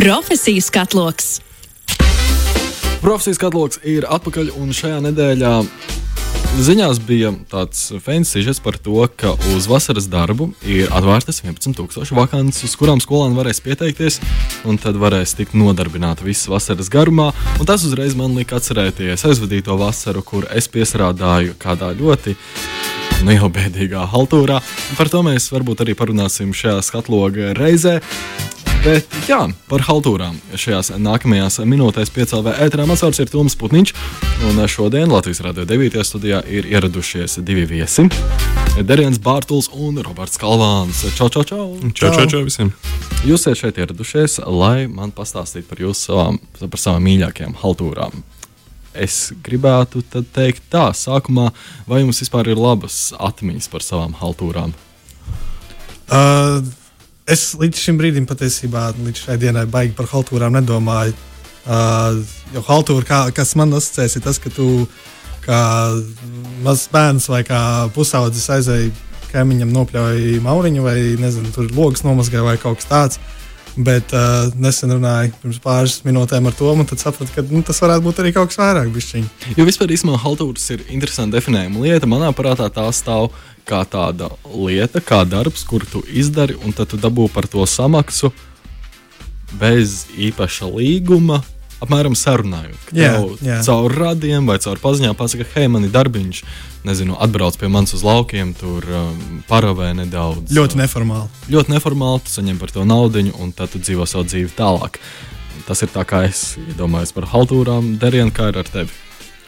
Profesijas katloks. Profesijas katloks ir atpakaļ, un šajā nedēļā ziņās bija tāds fansižets par to, ka uz vasaras darbu ir atvērtas 11,000 vakances, uz kurām skolēni varēs pieteikties, un tad varēs tikt nodarbināti visas vasaras garumā. Un tas uzreiz man lika atcerēties aizvadīto vasaru, kur es piesrādāju kādā ļoti nu jau bēdīgā haltūrā. Par to mēs varbūt arī parunāsim šajā skatloga reizē. Bet jā, par haltūrām. Šajās nākamajās minūtēs piecēlē ēterā mans vārds ir Toms Putniņš. Un šodien Latvijas Rādio 9. studijā ir ieradušies divi viesi. Derians Bārtuls un Roberts Kalvāns. Čau, čau, čau! Čau, čau, čau visiem! Jūs esat šeit ieradušies, lai man pastāstītu par jūsu savām, par savām mīļākajām haltūrām. Es gribētu teikt, tā, sākumā, vai jums vispār ir labas atmiņas par savām haltūrām? Uh, es līdz šim brīdim patiesībā, līdz šai dienai, baigi par haltūrām nedomāju. Uh, jo haltūra, kā, kas man asociēs, ir tas, ka tu kā mazs bērns vai kā pusaudzis aizēji kaimiņam nopļauj mauriņu vai nezinu, tur logs nomazgāja vai kaut kas tāds. Bet uh, nesen runāju pirms pāris minūtēm ar to, un tad sapratu, ka nu, tas varētu būt arī kaut kas vairāk. Bišķiņ. Jo vispār īstenībā haltūras ir interesanta definējuma lieta. Manā prātā tā stāv kā tāda lieta, kā darbs, kuru tu izdari, un tad tu dabū par to samaksu bez īpaša līguma. Apmēram sarunājot, Jā, jā. caur radiem vai caur paziņām pasakā, hei, man ir darbiņš, nezinu, atbrauc pie manis uz laukiem, tur um, paravē nedaudz. Ļoti neformāli. ļoti neformāli, tu saņem par to naudu, un tad tu dzīvo savu dzīvi tālāk. Tas ir tā, kā es domāju par haltūrām, Darienu, kā ir ar tevi.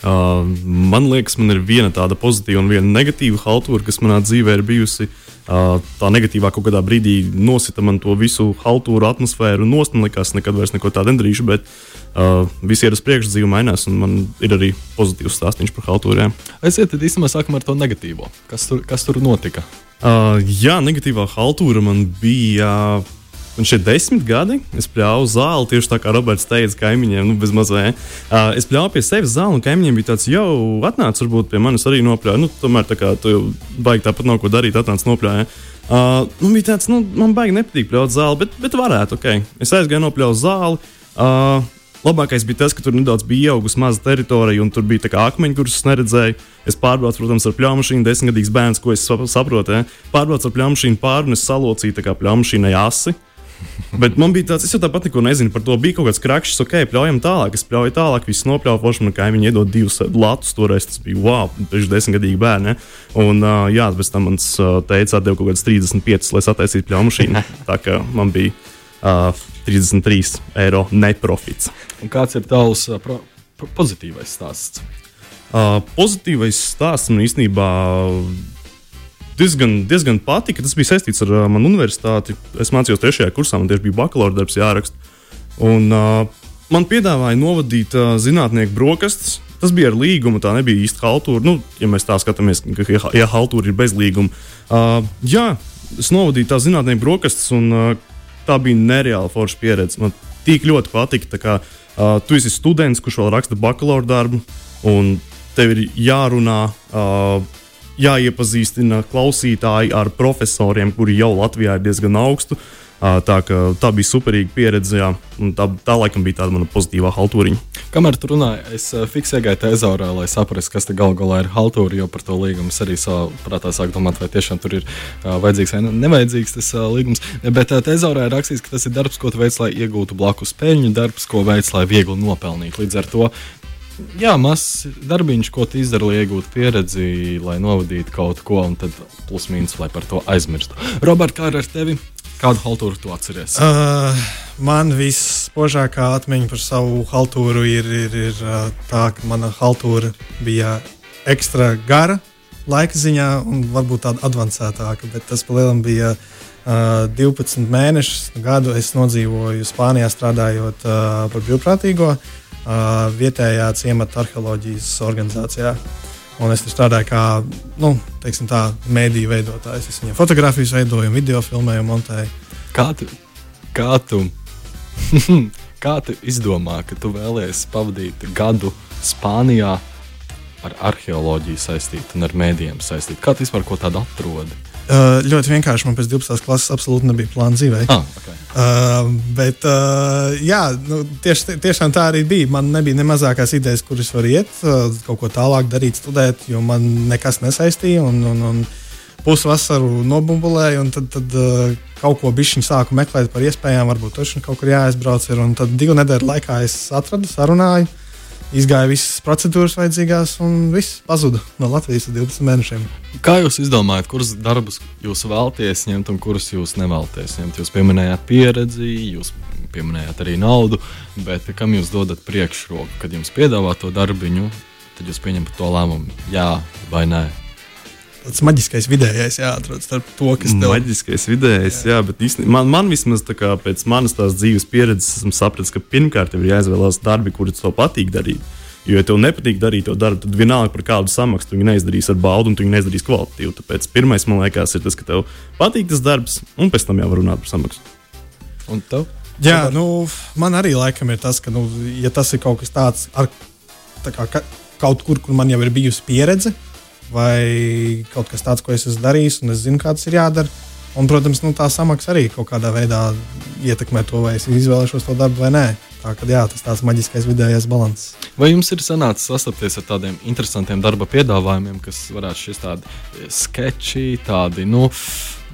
Uh, man liekas, man ir viena tāda pozitīva un viena negatīva haltūra, kas manā dzīvē ir bijusi. Uh, tā negatīvā kaut kādā brīdī nosita man to visu haltūru atmosfēru, nost, man liekas, nekad vairs neko tādu nedarīšu, bet uh, viss ir uz priekšu, dzīve mainās, un man ir arī pozitīvs stāstījums par haltūriem. Aiziet, tad īstenībā sākam ar to negatīvo. Kas tur, kas tur notika? Uh, jā, negatīvā haltūra man bija. Man šeit desmit gadi, es pļāvu zāli tieši tā kā Roberts teica, kaimiņiem, nu, bez mazliet. Uh, es pļāvu pie sevis zāli, un kaimiņiem bija tāds, jau atnāc, varbūt pie manis arī nopļāva. Nu, tomēr tā kā tu baigi tāpat nav ko darīt, atnāc nopļāva. Uh, nu, bija tāds, nu, man baigi nepatīk pļaut zāli, bet, bet varētu, ok. Es aizgāju nopļāvu zāli. Uh, Labākais bija tas, ka tur nedaudz bija ieaugusi maza teritorija, un tur bija akmeņi, kurus es neredzēju. Es pārbraucu, protams, ar pļāmašīnu, desmitgadīgs bērns, ko es sap- saprotu. Ja? Pārbraucu ar pļāmašīnu pāri un es salocīju pļāmašīnai asi. Bet man bija tāds, es jau tāpat neko nezinu par to. Bija kaut kāds krakšs, ok, pļaujam tālāk. Es pļauju tālāk, viss nopļauju, man kaimiņi iedod divus latus. Toreiz tas bija wow, priekš desmitgadīgi bērni. Un, uh, jā, pēc tam mans uh, teica, atdeva kaut kādas 35, lai sataisītu pļaumašīnu. Tā kā man bija uh, 33 eiro neprofits. Un kāds ir tavs uh, pro, pro, pozitīvais stāsts? Uh, pozitīvais stāsts man īstenībā diezgan, diezgan patika. Tas bija saistīts ar uh, manu universitāti. Es mācījos trešajā kursā, man tieši bija bakalaura darbs jāraksta. Un, uh, man piedāvāja novadīt uh, zinātnieku brokastis. Tas bija ar līgumu, tā nebija īsta haltūra. Nu, ja mēs tā skatāmies, ka ja, ja haltūra ir bez līguma. Uh, jā, es novadīju tā zinātnieku brokastis, un uh, tā bija nereāla forša pieredze. Man tik ļoti patika. Kā, uh, tu esi students, kurš vēl raksta bakalaura darbu, un tev ir jārunā. Uh, jāiepazīstina klausītāji ar profesoriem, kuri jau Latvijā ir diezgan augstu. Tā, tā bija superīga pieredze, jā, un tā, tā laikam bija tāda mana pozitīvā haltūriņa. Kamēr tu runāji, es fiksēju gaitu tezaurā, lai saprastu, kas te galu galā ir haltūra, jo par to līgumu es arī savā prātā sāku domāt, vai tiešām tur ir vajadzīgs vai ne- nevajadzīgs tas līgums. Bet tezaurā ir rakstīts, ka tas ir darbs, ko tu veic, lai iegūtu blakus peļņu, darbs, ko veic, lai viegli nopelnītu. Līdz ar to Jā, mazs darbiņš, ko tu izdari, lai iegūtu pieredzi, lai novadītu kaut ko, un tad plus mīnus, lai par to aizmirstu. Robert, kā ar tevi? Kādu haltūru tu atceries? Uh, man vispožākā atmiņa par savu haltūru ir, ir, ir uh, tā, ka mana haltūra bija ekstra gara laika ziņā un varbūt tāda avansētāka, bet tas palielam bija uh, 12 mēnešus gadu. Es nodzīvoju Spānijā strādājot uh, par brīvprātīgo uh, vietējā ciemata arheoloģijas organizācijā. Un es tur strādāju kā nu, tā, mēdīņu veidotājs. Es viņiem fotografijas veidoju, video filmēju, montēju. Kā tu, kā tu, kā tu izdomā, ka tu vēlēsies pavadīt gadu Spānijā ar arheoloģiju saistītu un ar mēdījiem saistītu? Kā tu vispār ko tādu atrodi? Uh, ļoti vienkārši. Man pēc 12. klases absolūti nebija plāna dzīvē. Ah, okay. uh, bet, uh, jā, nu, tieši, tiešām tā arī bija. Man nebija ne mazākās idejas, kur es varu iet, uh, kaut ko tālāk darīt, studēt, jo man nekas nesaistīja. Un, un, un pusvasaru nobumbulēju, un tad, tad uh, kaut ko bišķiņu sāku meklēt par iespējām. Varbūt tur kaut kur jāaizbrauc. Ir, un tad divu nedēļu laikā es atradu, sarunāju izgāja visas procedūras vajadzīgās, un viss pazuda no Latvijas 12 mēnešiem. Kā jūs izdomājat, kurus darbus jūs vēlaties ņemt un kurus jūs nevēlaties ņemt? Jūs pieminējāt pieredzi, jūs pieminējāt arī naudu, bet kam jūs dodat priekšroku, kad jums piedāvā to darbiņu, tad jūs pieņemat to lēmumu, jā vai nē tāds maģiskais vidējais jāatrod starp to, kas tev ir. Maģiskais vidējais, jā, jā bet īstenībā man, man vismaz kā, pēc manas tās dzīves pieredzes esmu sapratis, ka pirmkārt ir jāizvēlās darbi, kurus tev patīk darīt. Jo, ja tev nepatīk darīt to darbu, tad vienalga par kādu samaksu tu neizdarīsi ar baudu, un tu neizdarīsi kvalitatīvi. Tāpēc pirmais, man liekas, ir tas, ka tev patīk tas darbs, un pēc tam jau var runāt par samaksu. Un tev? Jā, nu, man arī laikam ir tas, ka, nu, ja tas ir kaut kas tāds, ar, tā kā, ka, kaut kur, kur man jau ir bijusi pieredze, vai kaut kas tāds, ko es esmu darījis, un es zinu, kā tas ir jādara. Un, protams, nu, tā samaksa arī kaut kādā veidā ietekmē to, vai es izvēlēšos to darbu vai nē. Tā kā tas tāds maģiskais vidējais līdzsvars. Vai jums ir sanācis sastapties ar tādiem interesantiem darba piedāvājumiem, kas varētu šis tādi sketči, tādi, nu,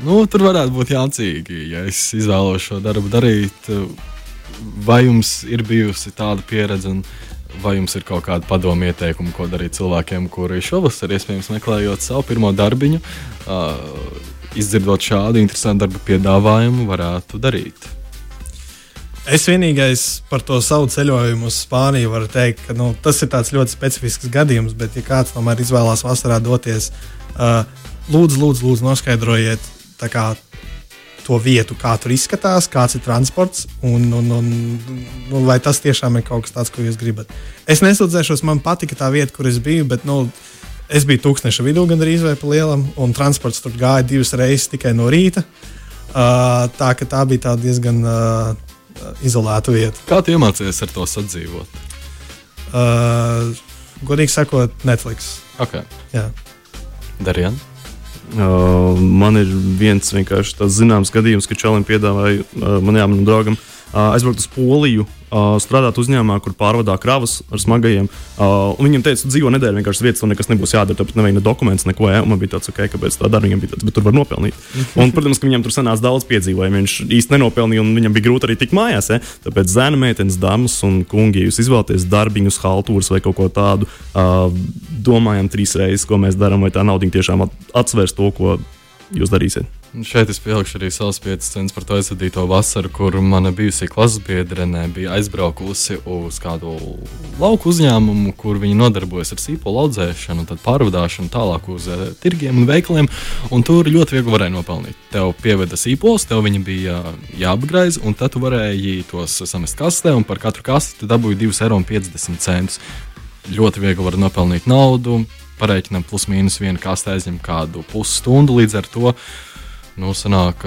nu tur varētu būt jācīgi, ja es izvēlos šo darbu darīt. Vai jums ir bijusi tāda pieredze? Un, Vai jums ir kaut kāda padomu ieteikuma, ko darīt cilvēkiem, kuri šovasar, iespējams, meklējot savu pirmo darbiņu, uh, izdzirdot šādu interesantu darba piedāvājumu, varētu darīt? Es vienīgais par to savu ceļojumu uz Spāniju varu teikt, ka nu, tas ir ļoti specifisks gadījums, bet, ja kāds tomēr izvēlās vasarā doties, uh, lūdzu, lūdzu, lūdzu noskaidrojiet, kā, to vietu, kā tur izskatās, kāds ir transports un, un, un, un vai tas tiešām ir kaut kas tāds, ko jūs gribat. Es nesūdzēšos, man patika tā vieta, kur es biju, bet nu, es biju tūkstneša vidū gandrīz vai pa lielam, un transports tur gāja divas reizes tikai no rīta. Uh, tā, tā bija tā diezgan uh, izolēta vieta. Kā tu iemācījies ar to sadzīvot? Uh, godīgi sakot, Netflix. Okay. Jā. Darījām. Uh, man ir viens vienkārši tāds zināms gadījums, ka Čalim piedāvāja uh, manam draugam uh, aizbraukt uz Poliju, strādāt uzņēmumā, kur pārvadā kravas ar smagajiem. Viņam teica, dzīvo nedēļu vienkārši vietas, un nekas nebūs jādara, tāpēc nevajag ne dokumentus, neko. Ja? Man bija tāds, ok, kāpēc tā dara, viņam bija tāds, bet tur var nopelnīt. un, protams, ka viņam tur sanāca daudz piedzīvojumu. Viņš īsti nenopelnīja, un viņam bija grūti arī tikt mājās. Ja? Tāpēc zēna meitenes, dāmas un kungi, jūs izvēlaties darbiņus, haltūras vai kaut ko tādu. Domājam trīs reizes, ko mēs darām, vai tā nauda tiešām atsvers to, ko jūs darīsiet. Šeit es pielikšu arī savus piecus centus par to aizvadīto vasaru, kur mana bijusī klases biedrene bija aizbraukusi uz kādu lauku uzņēmumu, kur viņi nodarbojas ar sīpolu audzēšanu, tad pārvadāšanu tālāk uz uh, tirgiem un veikaliem. Un tur ļoti viegli varēja nopelnīt. Tev pieveda sīpols, tev viņi bija jāapgraiz, un tad tu varēji tos samest kastē, un par katru kasti dabūji 2,50 eiro. Ļoti viegli var nopelnīt naudu. Pareiķinām, plus mīnus viena kasta aizņem kādu pusstundu līdz ar to nu, sanāk,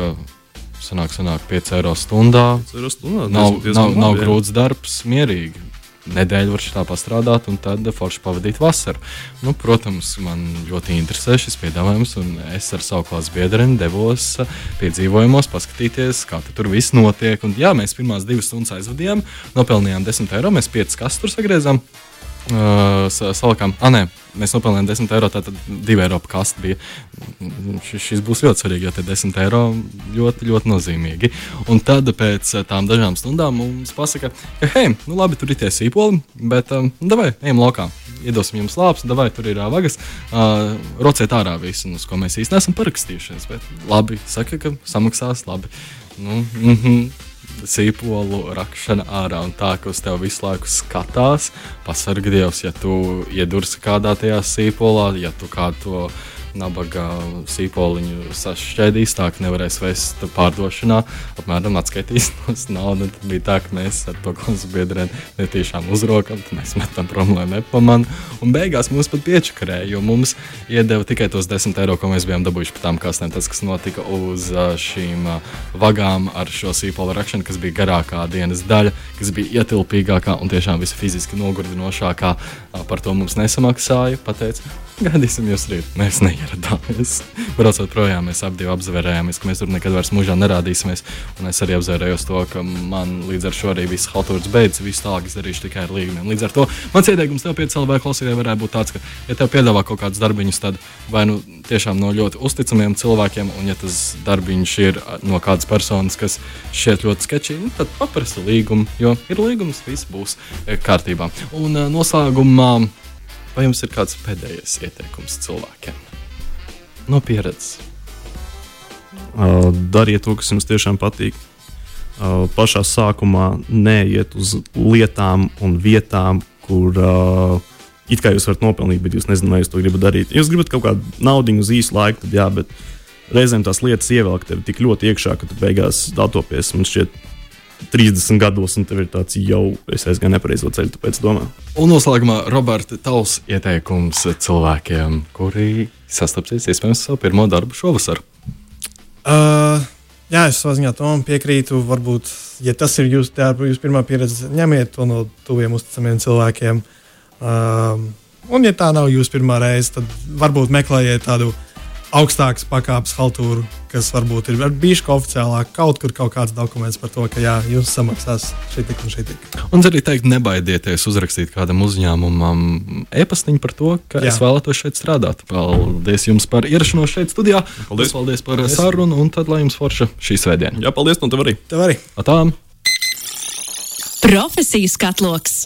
sanāk, sanāk 5 eiro stundā. 5 eiro stundā nav, nav, nav grūts darbs, mierīgi. Nedēļu var šitā pastrādāt, un tad forši pavadīt vasaru. Nu, protams, man ļoti interesē šis piedāvājums, un es ar savu klases biedreni devos piedzīvojumos, paskatīties, kā tur viss notiek. Un, jā, mēs pirmās divas stundas aizvadījām, nopelnījām 10 eiro, mēs 5 kastus sagriezām. Uh, salikām, ah, nē, mēs nopelnījām 10 eiro, tātad 2 eiro par kastu bija. Šis, šis būs ļoti svarīgi, jo tie 10 eiro ļoti, ļoti nozīmīgi. Un tad pēc tām dažām stundām mums pasaka, ka, hei, nu labi, tur ir tie sīpoli, bet um, davai, ejam laukā. Iedosim jums lāpus, davai, tur ir uh, vagas. Uh, rociet ārā visu, uz ko mēs īstenībā neesam parakstījušies. Bet labi, saka, ka samaksās labi. Nu, mm -hmm sīpolu rakšana ārā un tā, ka uz tevi visu laiku skatās. Pasargi Dievs, ja tu iedursi kādā tajā sīpolā, ja tu kādu to nabaga sīpoliņu sašķēdīs, tā ka nevarēs vest pārdošanā, apmēram atskaitīs mums naudu. Tad bija tā, ka mēs ar to klases biedriem netīšām uzrokam, tad mēs metam prom, lai nepamanā. Un beigās mums pat piečakarēja, jo mums iedeva tikai tos 10 eiro, ko mēs bijām dabūjuši par tām kastēm. Tas, kas notika uz šīm vagām ar šo sīpolu rakšanu, kas bija garākā dienas daļa, kas bija ietilpīgākā un tiešām visi fiziski nogurdinošākā, par to mums nesamaksāja. Pateic, Gaidīsim jūs rīt. Mēs neieradāmies. Braucot projām, mēs abi apzvērējāmies, ka mēs tur nekad vairs mūžā nerādīsimies. Un es arī apzvērējos to, ka man līdz ar šo arī viss haltūrs beidzas, viss tālāk es darīšu tikai ar līgumiem. Līdz ar to mans ieteikums tev piecēlē klausītājai varētu būt tāds, ka, ja tev piedāvā kaut kādus darbiņus, tad vai nu tiešām no ļoti uzticamiem cilvēkiem, un ja tas darbiņš ir no kādas personas, kas šķiet ļoti sketčīgi, nu, tad paprasti līgumu, jo ir līgums, viss būs eh, kārtībā. Un uh, noslēgumā. Vai jums ir kāds pēdējais ieteikums cilvēkiem no pieredzes? Dariet to, kas jums tiešām patīk. Pašā sākumā neiet uz lietām un vietām, kur it kā jūs varat nopelnīt, bet jūs nezināt, vai jūs to gribat darīt. Jūs gribat kaut kādu naudu uz īsu laiku, tad jā, bet reizēm tās lietas ievelk tevi tik ļoti iekšā, ka tu beigās datopies. Man šķiet, 30 gados, un tev ir tāds jau, es aizgāju nepareizo ceļu, tāpēc domā. Un noslēgumā, Roberta, tavs ieteikums cilvēkiem, kuri sastapsies iespējams savu pirmo darbu šovasar. Uh, jā, es savā ziņā tam piekrītu. Varbūt, ja tas ir jūsu jūs pirmā pieredze, ņemiet to no tuviem uzticamiem cilvēkiem. Uh, un, ja tā nav jūsu pirmā reize, tad varbūt meklējiet tādu augstākas pakāpes haltūru, kas varbūt ir bijuši oficiālāk, kaut kur kaut kāds dokuments par to, ka jā, jums samaksās šī tik un šī tik. Un arī teikt, nebaidieties uzrakstīt kādam uzņēmumam e-pastiņu par to, ka jā. es vēlētos šeit strādāt. Paldies jums par ierašanos šeit studijā. Paldies, paldies par paldies. sarunu un tad lai jums forša šī svētdiena. Jā, paldies, un tev arī. Tev arī. Atām. Profesijas katloks.